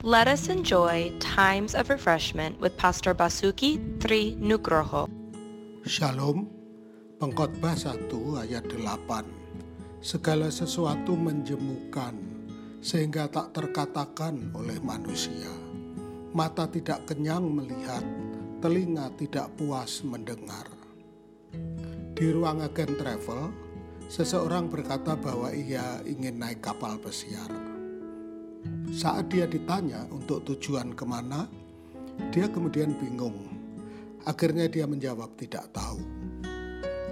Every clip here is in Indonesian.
Let us enjoy times of refreshment with Pastor Basuki Tri Nugroho. Shalom, pengkhotbah 1 ayat 8. Segala sesuatu menjemukan sehingga tak terkatakan oleh manusia. Mata tidak kenyang melihat, telinga tidak puas mendengar. Di ruang agen travel, seseorang berkata bahwa ia ingin naik kapal pesiar. Saat dia ditanya untuk tujuan ke mana, dia kemudian bingung. Akhirnya dia menjawab tidak tahu.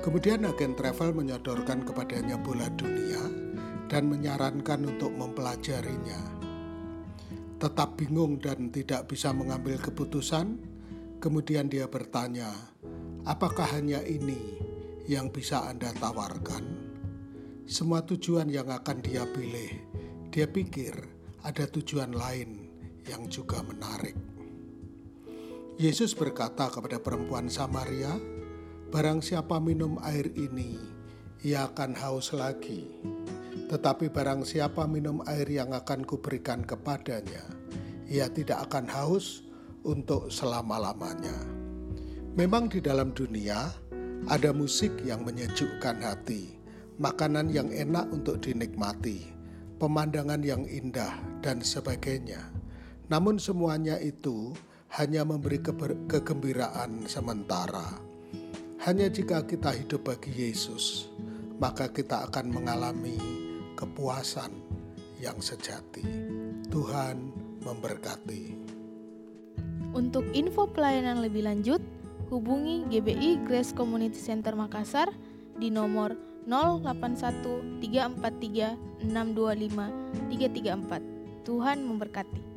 Kemudian agen travel menyodorkan kepadanya bola dunia dan menyarankan untuk mempelajarinya. Tetap bingung dan tidak bisa mengambil keputusan, kemudian dia bertanya, "Apakah hanya ini yang bisa Anda tawarkan?" Semua tujuan yang akan dia pilih, dia pikir ada tujuan lain yang juga menarik. Yesus berkata kepada perempuan Samaria, "Barang siapa minum air ini, ia akan haus lagi. Tetapi barang siapa minum air yang akan kuberikan kepadanya, ia tidak akan haus untuk selama-lamanya." Memang di dalam dunia ada musik yang menyejukkan hati, makanan yang enak untuk dinikmati, pemandangan yang indah, dan sebagainya. Namun, semuanya itu hanya memberi kegembiraan sementara. Hanya jika kita hidup bagi Yesus, maka kita akan mengalami kepuasan yang sejati. Tuhan memberkati. Untuk info pelayanan lebih lanjut, hubungi GBI Grace Community Center Makassar di nomor 081 343 625 334. Tuhan memberkati.